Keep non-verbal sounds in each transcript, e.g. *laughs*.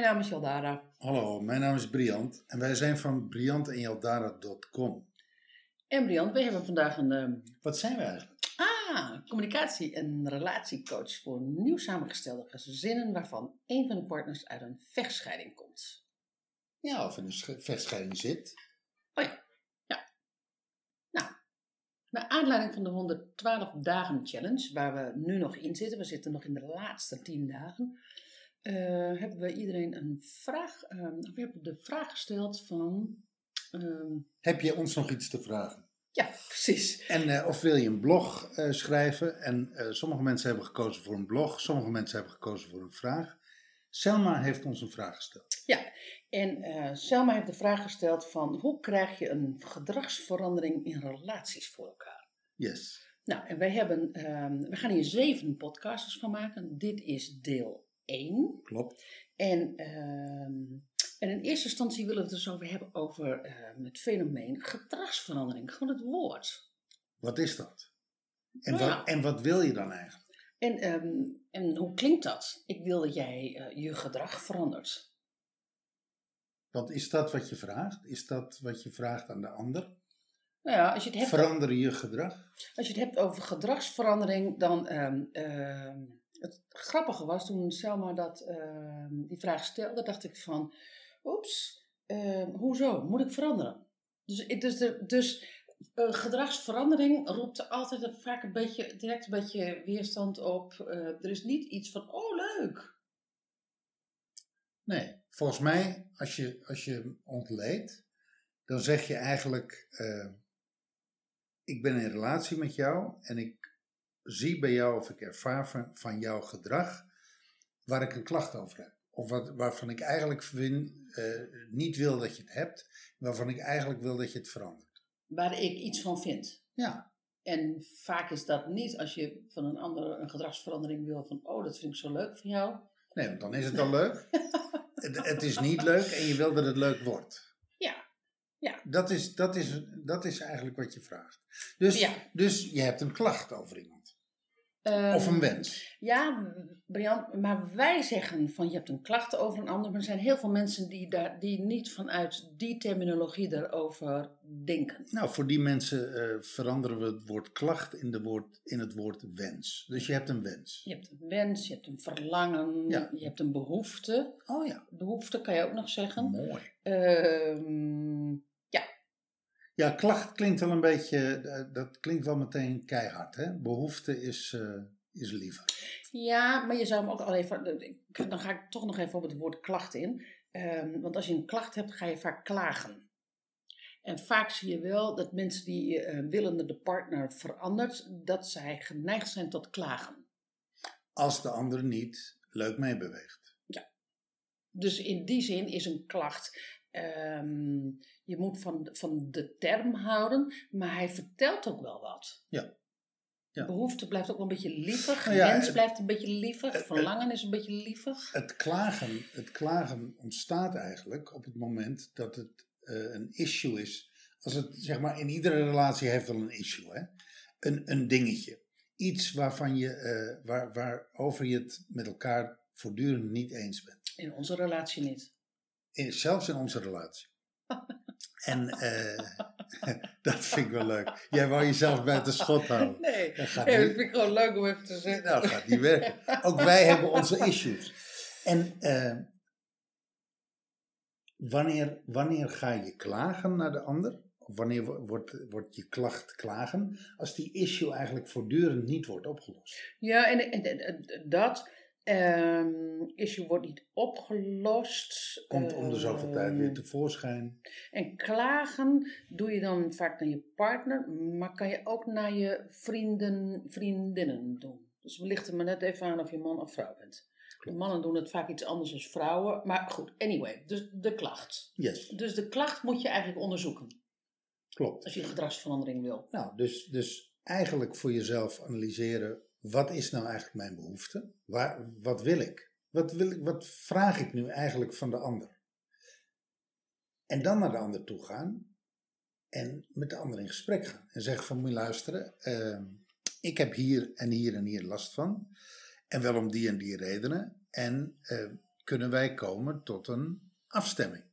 mijn naam is Jaldara. Hallo, mijn naam is Briant en wij zijn van briantenjaldara.com. En Briant, we hebben vandaag een ehm, Wat zijn we eigenlijk? ah, communicatie- en relatiecoach voor nieuw samengestelde gezinnen waarvan een van de partners uit een vechtscheiding komt. Ja, of in een sch- vechtscheiding zit. Oh ja, ja. Nou, naar aanleiding van de 112 dagen challenge, waar we nu nog in zitten, we zitten nog in de laatste 10 dagen, eh, hebben we iedereen een vraag, of we hebben de vraag gesteld van, ehm, Heb je ons nog iets te vragen? ja, precies. En eh, of wil je een blog eh, schrijven? En sommige mensen hebben gekozen voor een blog, sommige mensen hebben gekozen voor een vraag. Selma heeft ons een vraag gesteld. Ja, en Selma heeft de vraag gesteld van hoe krijg je een gedragsverandering in relaties voor elkaar? Yes. Nou, en wij hebben, ehm, we gaan hier zeven podcasts van maken. Dit is deel 1. Klopt. En, ehm, en in eerste instantie willen we het dus over hebben over ehm, het fenomeen gedragsverandering. Gewoon het woord. Wat is dat? En, Nou ja. wat, en wat wil je dan eigenlijk? En, ehm, en hoe klinkt dat? Ik wil dat jij eh, je gedrag verandert. Wat is dat wat je vraagt? Is dat wat je vraagt aan de ander? Nou ja, als je het hebt Verander je gedrag? Als je het hebt over gedragsverandering, dan. Het grappige was toen Selma dat, ehm, die vraag stelde, dacht ik van: oeps, ehm, hoezo? Moet ik veranderen? Dus, dus, dus eh, gedragsverandering roept altijd vaak een beetje, direct een beetje weerstand op. Eh, er is niet iets van: oh leuk. Nee, volgens mij, als je, als je ontleedt, dan zeg je eigenlijk: eh, Ik ben in relatie met jou en ik zie bij jou of ik ervaar van, van jouw gedrag waar ik een klacht over heb. Of wat, waarvan ik eigenlijk vind, eh, niet wil dat je het hebt, waarvan ik eigenlijk wil dat je het verandert. Waar ik iets van vind. Ja, En vaak is dat niet als je van een ander een gedragsverandering wil van: oh, dat vind ik zo leuk van jou. nee, want dan is het *laughs* al leuk. het, het is niet leuk en je wil dat het leuk wordt. Ja, ja. Dat is, dat is, dat is eigenlijk wat je vraagt. Dus, Ja. dus je hebt een klacht over iemand. Ehm, Of een wens. Ja, Brian, maar wij zeggen van je hebt een klacht over een ander, maar er zijn heel veel mensen die, daar, die niet vanuit die terminologie daarover denken. Nou, voor die mensen eh, veranderen we het woord klacht in, de woord, in het woord wens. Dus je hebt een wens. Je hebt een wens, je hebt een verlangen, Ja. je hebt een behoefte. Oh ja, Behoefte kan je ook nog zeggen. mooi. Ehm, Ja, klacht klinkt wel een beetje, eh, dat klinkt wel meteen keihard. Hè? Behoefte is, eh, is liever. ja, maar je zou hem ook al even, ik- dan ga ik toch nog even op het woord klacht in. Ehm, want als je een klacht hebt, ga je vaak klagen. En vaak zie je wel dat mensen die eh, willen dat de partner verandert, dat zij geneigd zijn tot klagen. Als de ander niet leuk meebeweegt. Dus in die zin is een klacht. ehm, je moet van, van de term houden, maar hij vertelt ook wel wat. Ja. Ja. Behoefte blijft ook wel een beetje lievig. Nou ja, wens blijft een beetje lievig. het- verlangen is een beetje lievig. Het klagen, het klagen ontstaat eigenlijk op het moment dat het eh, een issue is. Als het, zeg maar, in iedere relatie heeft wel een issue, hè? Een, een dingetje. Iets waarvan je, eh, waar, waarover je het met elkaar voortdurend niet eens bent. In onze relatie niet. In, zelfs in onze relatie. *laughs* En eh, *laughs* dat vind ik wel leuk. Jij wou jezelf bij het schot houden. *laughs* Nee, Dat gaat nee, dat vind ik gewoon leuk om even te zeggen. Nou, dat gaat niet werken. Ook wij hebben onze issues. En eh, wanneer, wanneer ga je klagen naar de ander? Of wanneer wo- wordt, wordt je klacht klagen? Als die issue eigenlijk voortdurend niet wordt opgelost. Ja, en, en, en- en dat ehm issue wordt niet opgelost. Komt om de zoveel tijd Ehm, weer tevoorschijn. En klagen doe je dan vaak naar je partner, maar kan je ook naar je vrienden, vriendinnen doen. Dus we lichten maar net even aan of je man of vrouw bent. Klopt. Mannen doen het vaak iets anders dan vrouwen. Maar goed, anyway, dus de klacht. Yes, Dus de klacht moet je eigenlijk onderzoeken klopt. als je gedragsverandering wil. Nou, dus, dus eigenlijk voor jezelf analyseren, wat is nou eigenlijk mijn behoefte? Waar, wat wil ik? Wat, wil ik? wat vraag ik nu eigenlijk van de ander? En dan naar de ander toe gaan en met de ander in gesprek gaan. En zeggen van, moet je luisteren, eh, ik heb hier en hier en hier last van. En wel om die en die redenen. En eh, kunnen wij komen tot een afstemming.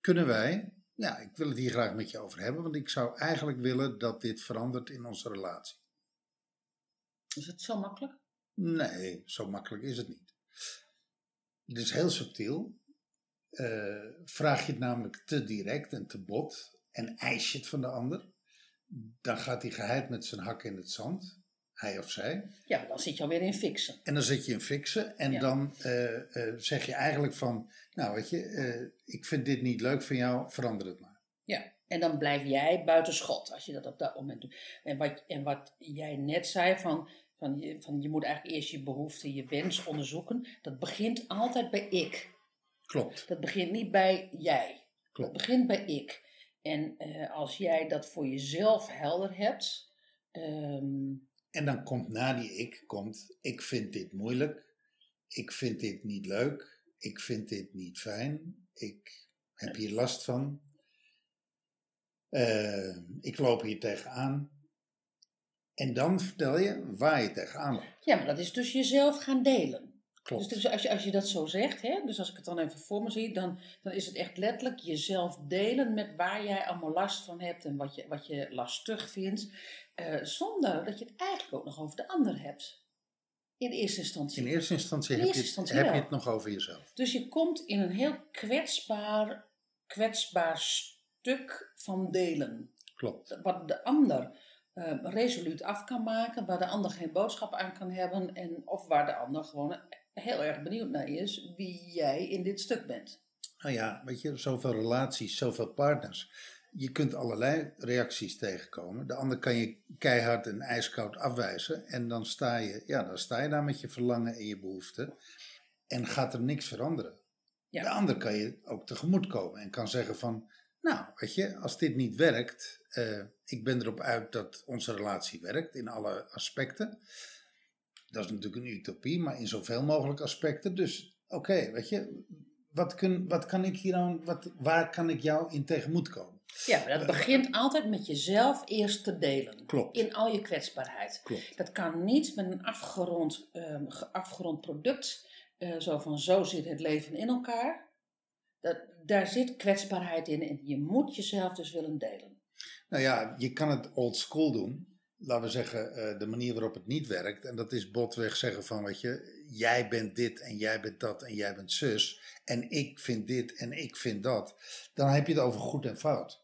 Kunnen wij, ja, ik wil het hier graag met je over hebben, want ik zou eigenlijk willen dat dit verandert in onze relatie. Is het zo makkelijk? Nee, zo makkelijk is het niet. Het is heel subtiel. Eh, vraag je het namelijk te direct en te bot en eis je het van de ander, dan gaat hij geheid met zijn hak in het zand, hij of zij. Ja, dan zit je alweer in fixen. En dan zit je in fixen en Ja. dan eh, eh, zeg je eigenlijk van, nou weet je, ik vind dit niet leuk van jou, verander het maar. Ja, en dan blijf jij buiten schot als je dat op dat moment doet. En wat, en wat jij net zei van, van, je, van je moet eigenlijk eerst je behoefte, je wens onderzoeken. Dat begint altijd bij ik. Klopt, Dat begint niet bij jij. Dat klopt. begint bij ik. En eh, als jij dat voor jezelf helder hebt, ehm, En dan komt na die ik, komt, ik vind dit moeilijk, ik vind dit niet leuk, ik vind dit niet fijn, ik heb hier last van, Eh, ik loop hier tegenaan. En dan vertel je waar je tegenaan loopt. ja, maar dat is dus jezelf gaan delen. Klopt. Dus, dus als, je, als je dat zo zegt, hè, dus als ik het dan even voor me zie, dan, dan is het echt letterlijk jezelf delen met waar jij allemaal last van hebt en wat je, wat je lastig vindt, eh, zonder dat je het eigenlijk ook nog over de ander hebt. In eerste instantie. In eerste instantie In heb, je, het, heb je het nog over jezelf. Dus je komt in een heel kwetsbaar, kwetsbaar stuk van delen. Klopt. Wat de ander eh, resoluut af kan maken, waar de ander geen boodschap aan kan hebben, en, of waar de ander gewoon heel erg benieuwd naar is wie jij in dit stuk bent. Nou ja, weet je, zoveel relaties, zoveel partners. Je kunt allerlei reacties tegenkomen. De ander kan je keihard en ijskoud afwijzen. En dan sta je, ja, dan sta je daar met je verlangen en je behoeften. En gaat er niks veranderen. Ja. De ander kan je ook tegemoet komen en kan zeggen van... Nou, weet je, als dit niet werkt... eh, ik ben erop uit dat onze relatie werkt in alle aspecten. Dat is natuurlijk een utopie, maar in zoveel mogelijk aspecten. Dus oké, weet je, wat, kun, wat kan ik hier aan, wat, waar kan ik jou in tegemoet komen? Ja, maar dat begint altijd met jezelf eerst te delen. Klopt. In al je kwetsbaarheid. Klopt. Dat kan niet met een afgerond, ehm, ge- afgerond product, eh, zo van zo zit het leven in elkaar. Dat, daar zit kwetsbaarheid in en je moet jezelf dus willen delen. Nou ja, je kan het old school doen. Laten we zeggen, eh, de manier waarop het niet werkt. En dat is botweg zeggen van, weet je, jij bent dit en jij bent dat en jij bent zus. En ik vind dit en ik vind dat. Dan heb je het over goed en fout.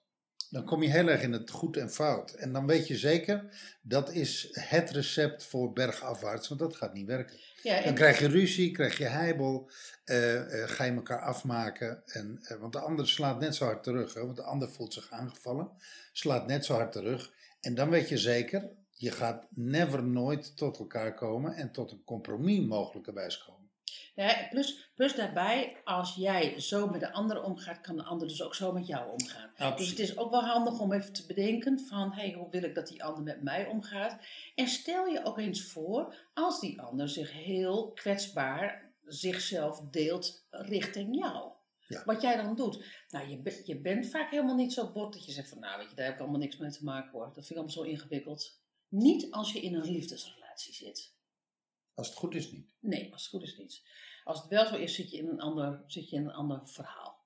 Dan kom je heel erg in het goed en fout. En dan weet je zeker, dat is het recept voor bergafwaarts, want dat gaat niet werken. Ja, Dan krijg je ruzie, krijg je heibel, eh, eh, ga je elkaar afmaken. En, eh, want de ander slaat net zo hard terug, hè, want de ander voelt zich aangevallen, slaat net zo hard terug. En dan weet je zeker, je gaat never nooit tot elkaar komen en tot een compromis mogelijkerwijs komen. Ja, plus, plus daarbij, als jij zo met de ander omgaat, kan de ander dus ook zo met jou omgaan. Dus het is ook wel handig om even te bedenken van, hey, hoe wil ik dat die ander met mij omgaat? En stel je ook eens voor, als die ander zich heel kwetsbaar zichzelf deelt richting jou. Ja. Wat jij dan doet. Nou, je, be- je bent vaak helemaal niet zo bot dat je zegt van, nou weet je, daar heb ik allemaal niks mee te maken hoor. Dat vind ik allemaal zo ingewikkeld. Niet als je in een liefdesrelatie zit. Als het goed is niet. Nee, als het goed is niet. Als het wel zo is, zit je in een ander, zit je in een ander verhaal.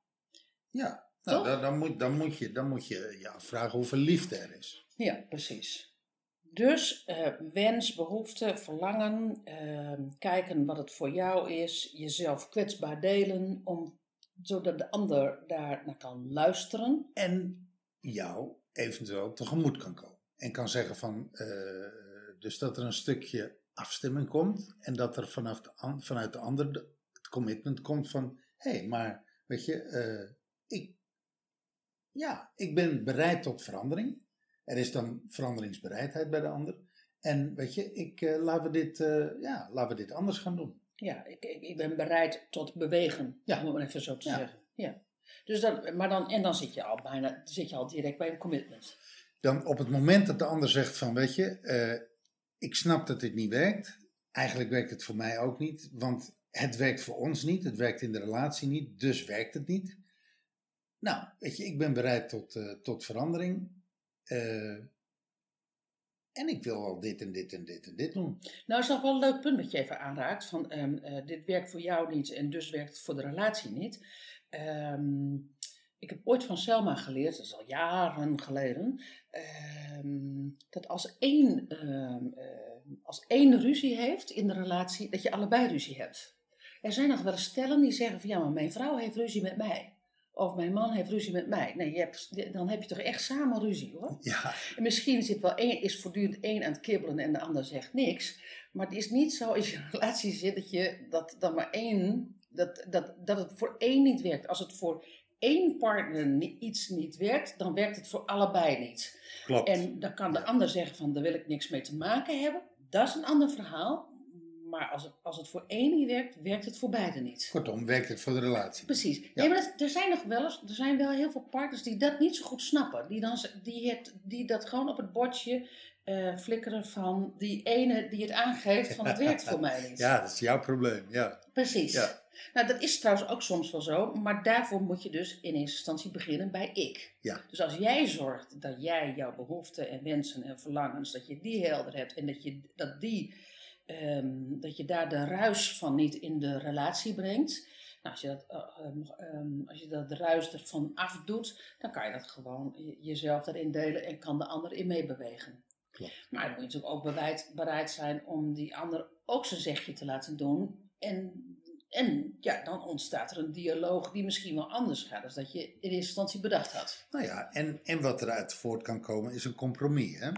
Ja, nou, dan, dan, moet, dan, moet je, dan moet je je afvragen hoeveel liefde er is. Ja, precies. Dus eh, wens, behoefte, verlangen, eh, kijken wat het voor jou is, jezelf kwetsbaar delen, om, zodat de ander daar naar kan luisteren. en jou eventueel tegemoet kan komen. En kan zeggen van, eh, dus dat er een stukje afstemming komt en dat er vanaf de, an- vanuit de ander de- het commitment komt van, hé, hey, maar weet je, eh, ik, ja, ik ben bereid tot verandering. Er is dan veranderingsbereidheid bij de ander. En weet je, ik, eh, laten, we dit, eh, ja, laten we dit anders gaan doen. Ja, ik, ik, ik ben bereid tot bewegen, Ja. om het even zo te Ja. zeggen. Ja. Dus dan, maar dan, en dan zit je al bijna, zit je al direct bij een commitment. dan op het moment dat de ander zegt van, weet je, eh, ik snap dat dit niet werkt. Eigenlijk werkt het voor mij ook niet, want het werkt voor ons niet, het werkt in de relatie niet, dus werkt het niet. Nou, weet je, ik ben bereid tot, eh, tot verandering. Eh, En ik wil al dit en dit en dit en dit doen. Nou, is nog wel een leuk punt wat je even aanraakt. Van, ehm, eh, dit werkt voor jou niet en dus werkt het voor de relatie niet. Ehm, ik heb ooit van Selma geleerd, dat is al jaren geleden, ehm, dat als één, ehm, ehm, als één ruzie heeft in de relatie, dat je allebei ruzie hebt. Er zijn nog wel eens stellen die zeggen van ja, maar mijn vrouw heeft ruzie met mij. Of mijn man heeft ruzie met mij. Nee, je hebt, dan heb je toch echt samen ruzie hoor. Ja, En misschien zit wel één, is voortdurend één aan het kibbelen en de ander zegt niks. Maar het is niet zo als je in *laughs* een relatie zit dat, je, dat, dat maar één, dat, dat, dat het voor één niet werkt. Als het voor één partner iets niet werkt, dan werkt het voor allebei niet. klopt. En dan kan de ander zeggen van daar wil ik niks mee te maken hebben. Dat is een ander verhaal. Maar als het, als het voor één niet werkt, werkt het voor beide niet. Kortom, werkt het voor de relatie. Precies. Ja. Nee, maar dat- er zijn nog wel eens, er zijn wel heel veel partners die dat niet zo goed snappen. Die, dan, die, het, die dat gewoon op het bordje eh, flikkeren van die ene die het aangeeft van het werkt voor *laughs* mij niet. Ja, dat is jouw probleem. Ja. Precies. Ja. Nou, dat is trouwens ook soms wel zo, maar daarvoor moet je dus in eerste instantie beginnen bij ik. Ja. Dus als jij zorgt dat jij jouw behoeften en wensen en verlangens, dat je die helder hebt en dat je, dat die, ehm, dat je daar de ruis van niet in de relatie brengt. Nou, als je dat, eh, ehm, ehm, als je dat ruis ervan afdoet, dan kan je dat gewoon je- jezelf daarin delen en kan de ander in meebewegen. Klopt. Maar dan moet je natuurlijk ook bereid, bereid zijn om die ander ook zijn zegje te laten doen. En, en ja, dan ontstaat er een dialoog die misschien wel anders gaat dan dat je in eerste instantie bedacht had. Nou ja, en, en wat eruit voort kan komen is een compromis. Hè?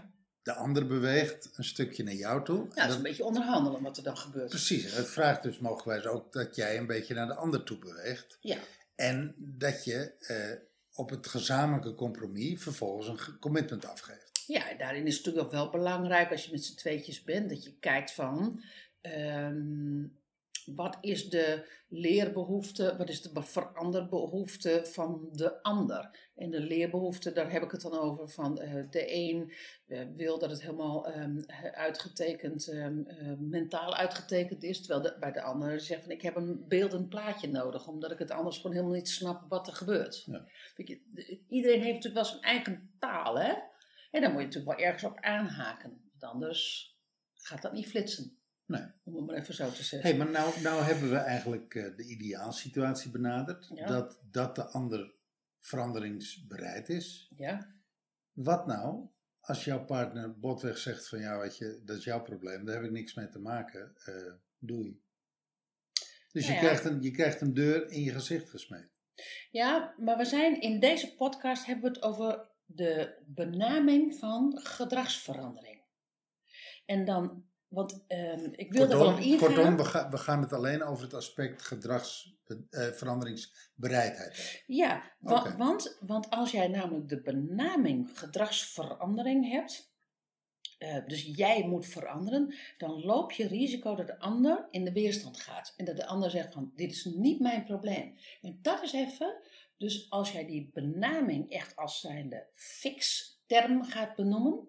De ander beweegt een stukje naar jou toe. Ja, En dat is dat- een beetje onderhandelen wat er dan gebeurt. Precies, het vraagt dus mogelijkwijs ook dat jij een beetje naar de ander toe beweegt. Ja, En dat je eh, op het gezamenlijke compromis vervolgens een commitment afgeeft. ja, en daarin is het natuurlijk ook wel belangrijk als je met z'n tweetjes bent, dat je kijkt van ehm, wat is de leerbehoefte, wat is de veranderbehoefte van de ander. En de leerbehoefte, daar heb ik het dan over van eh, de een eh, wil dat het helemaal ehm, uitgetekend, ehm, eh, mentaal uitgetekend is, terwijl de, bij de ander zegt van ik heb een beeldend plaatje nodig, omdat ik het anders gewoon helemaal niet snap wat er gebeurt. Ja. Iedereen heeft natuurlijk wel zijn eigen taal, hè? En daar moet je natuurlijk wel ergens op aanhaken. Want anders gaat dat niet flitsen. Nee. Om het maar even zo te zeggen. Hé, hey, maar nou, nou hebben we eigenlijk eh, de ideaalsituatie benaderd. Ja. Dat, dat de ander veranderingsbereid is. Ja? Wat nou als jouw partner botweg zegt van ja, weet je, dat is jouw probleem, daar heb ik niks mee te maken, eh, doei. Dus Nou je, ja. krijgt een, je krijgt een deur in je gezicht gesmeed. ja, maar we zijn in deze podcast hebben we het over de benaming van gedragsverandering. En dan, want ehm, ik wil er wel op Kortom, ingaan. kortom we, ga- we gaan het alleen over het aspect gedragsveranderingsbereidheid. Ja, wa- Oké. want, want als jij namelijk de benaming gedragsverandering hebt, eh, dus jij moet veranderen, dan loop je risico dat de ander in de weerstand gaat. En dat de ander zegt van, dit is niet mijn probleem. En dat is even, dus als jij die benaming echt als zijnde fix term gaat benoemen,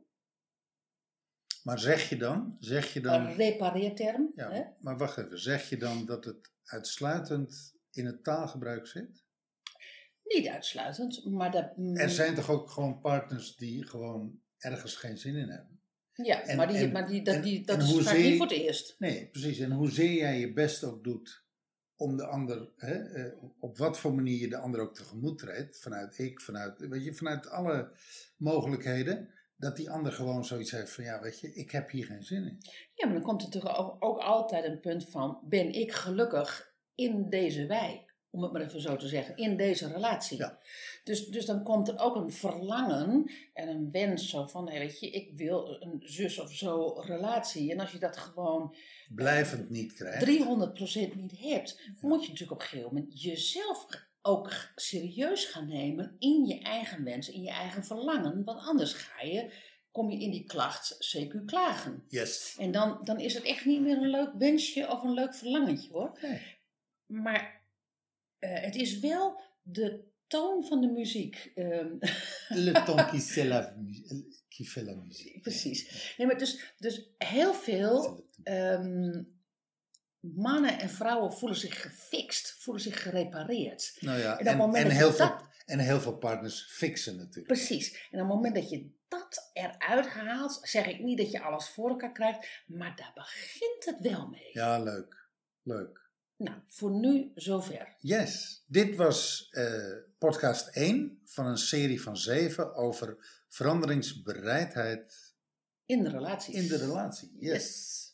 Maar zeg je dan, zeg je dan, een repareerterm, ja, hè? maar wacht even, zeg je dan dat het uitsluitend in het taalgebruik zit? niet uitsluitend, maar dat... Er zijn toch ook gewoon partners die gewoon ergens geen zin in hebben? Ja, en- maar, die, en- maar die, dat, die, dat is vaak niet voor het eerst. Nee, precies. En hoezeer jij je best ook doet om de ander, hè, eh, op wat voor manier je de ander ook tegemoet treedt, vanuit ik, vanuit, weet je, vanuit alle mogelijkheden, dat die ander gewoon zoiets heeft van, ja, weet je, ik heb hier geen zin in. Ja, maar dan komt er ook, ook altijd een punt van: ben ik gelukkig in deze wij? Om het maar even zo te zeggen, in deze relatie. Ja. Dus, dus dan komt er ook een verlangen en een wens zo van: hey, weet je, ik wil een zus of zo relatie. En als je dat gewoon Blijvend niet krijgt. 300% niet hebt, moet je natuurlijk op een gegeven moment jezelf ook serieus gaan nemen in je eigen wens, in je eigen verlangen. Want anders ga je, kom je in die klacht CQ klagen. Yes. En dan, dan is het echt niet meer een leuk wensje of een leuk verlangentje hoor. Nee. Maar eh, het is wel de toon van de muziek. ehm, *laughs* Le temps qui fait la, qui fait la musique. precies. Nee, maar dus, dus heel veel mannen en vrouwen voelen zich gefixt, voelen zich gerepareerd. Nou ja, En en, heel veel, dat- en heel veel partners fixen natuurlijk. Precies. En op het moment dat je dat eruit haalt, zeg ik niet dat je alles voor elkaar krijgt, maar daar begint het wel mee. Ja, leuk. Leuk. Nou, voor nu zover. Yes. Dit was eh, podcast 1 van een serie van 7 over veranderingsbereidheid In de relaties. in de relatie. Yes. Yes.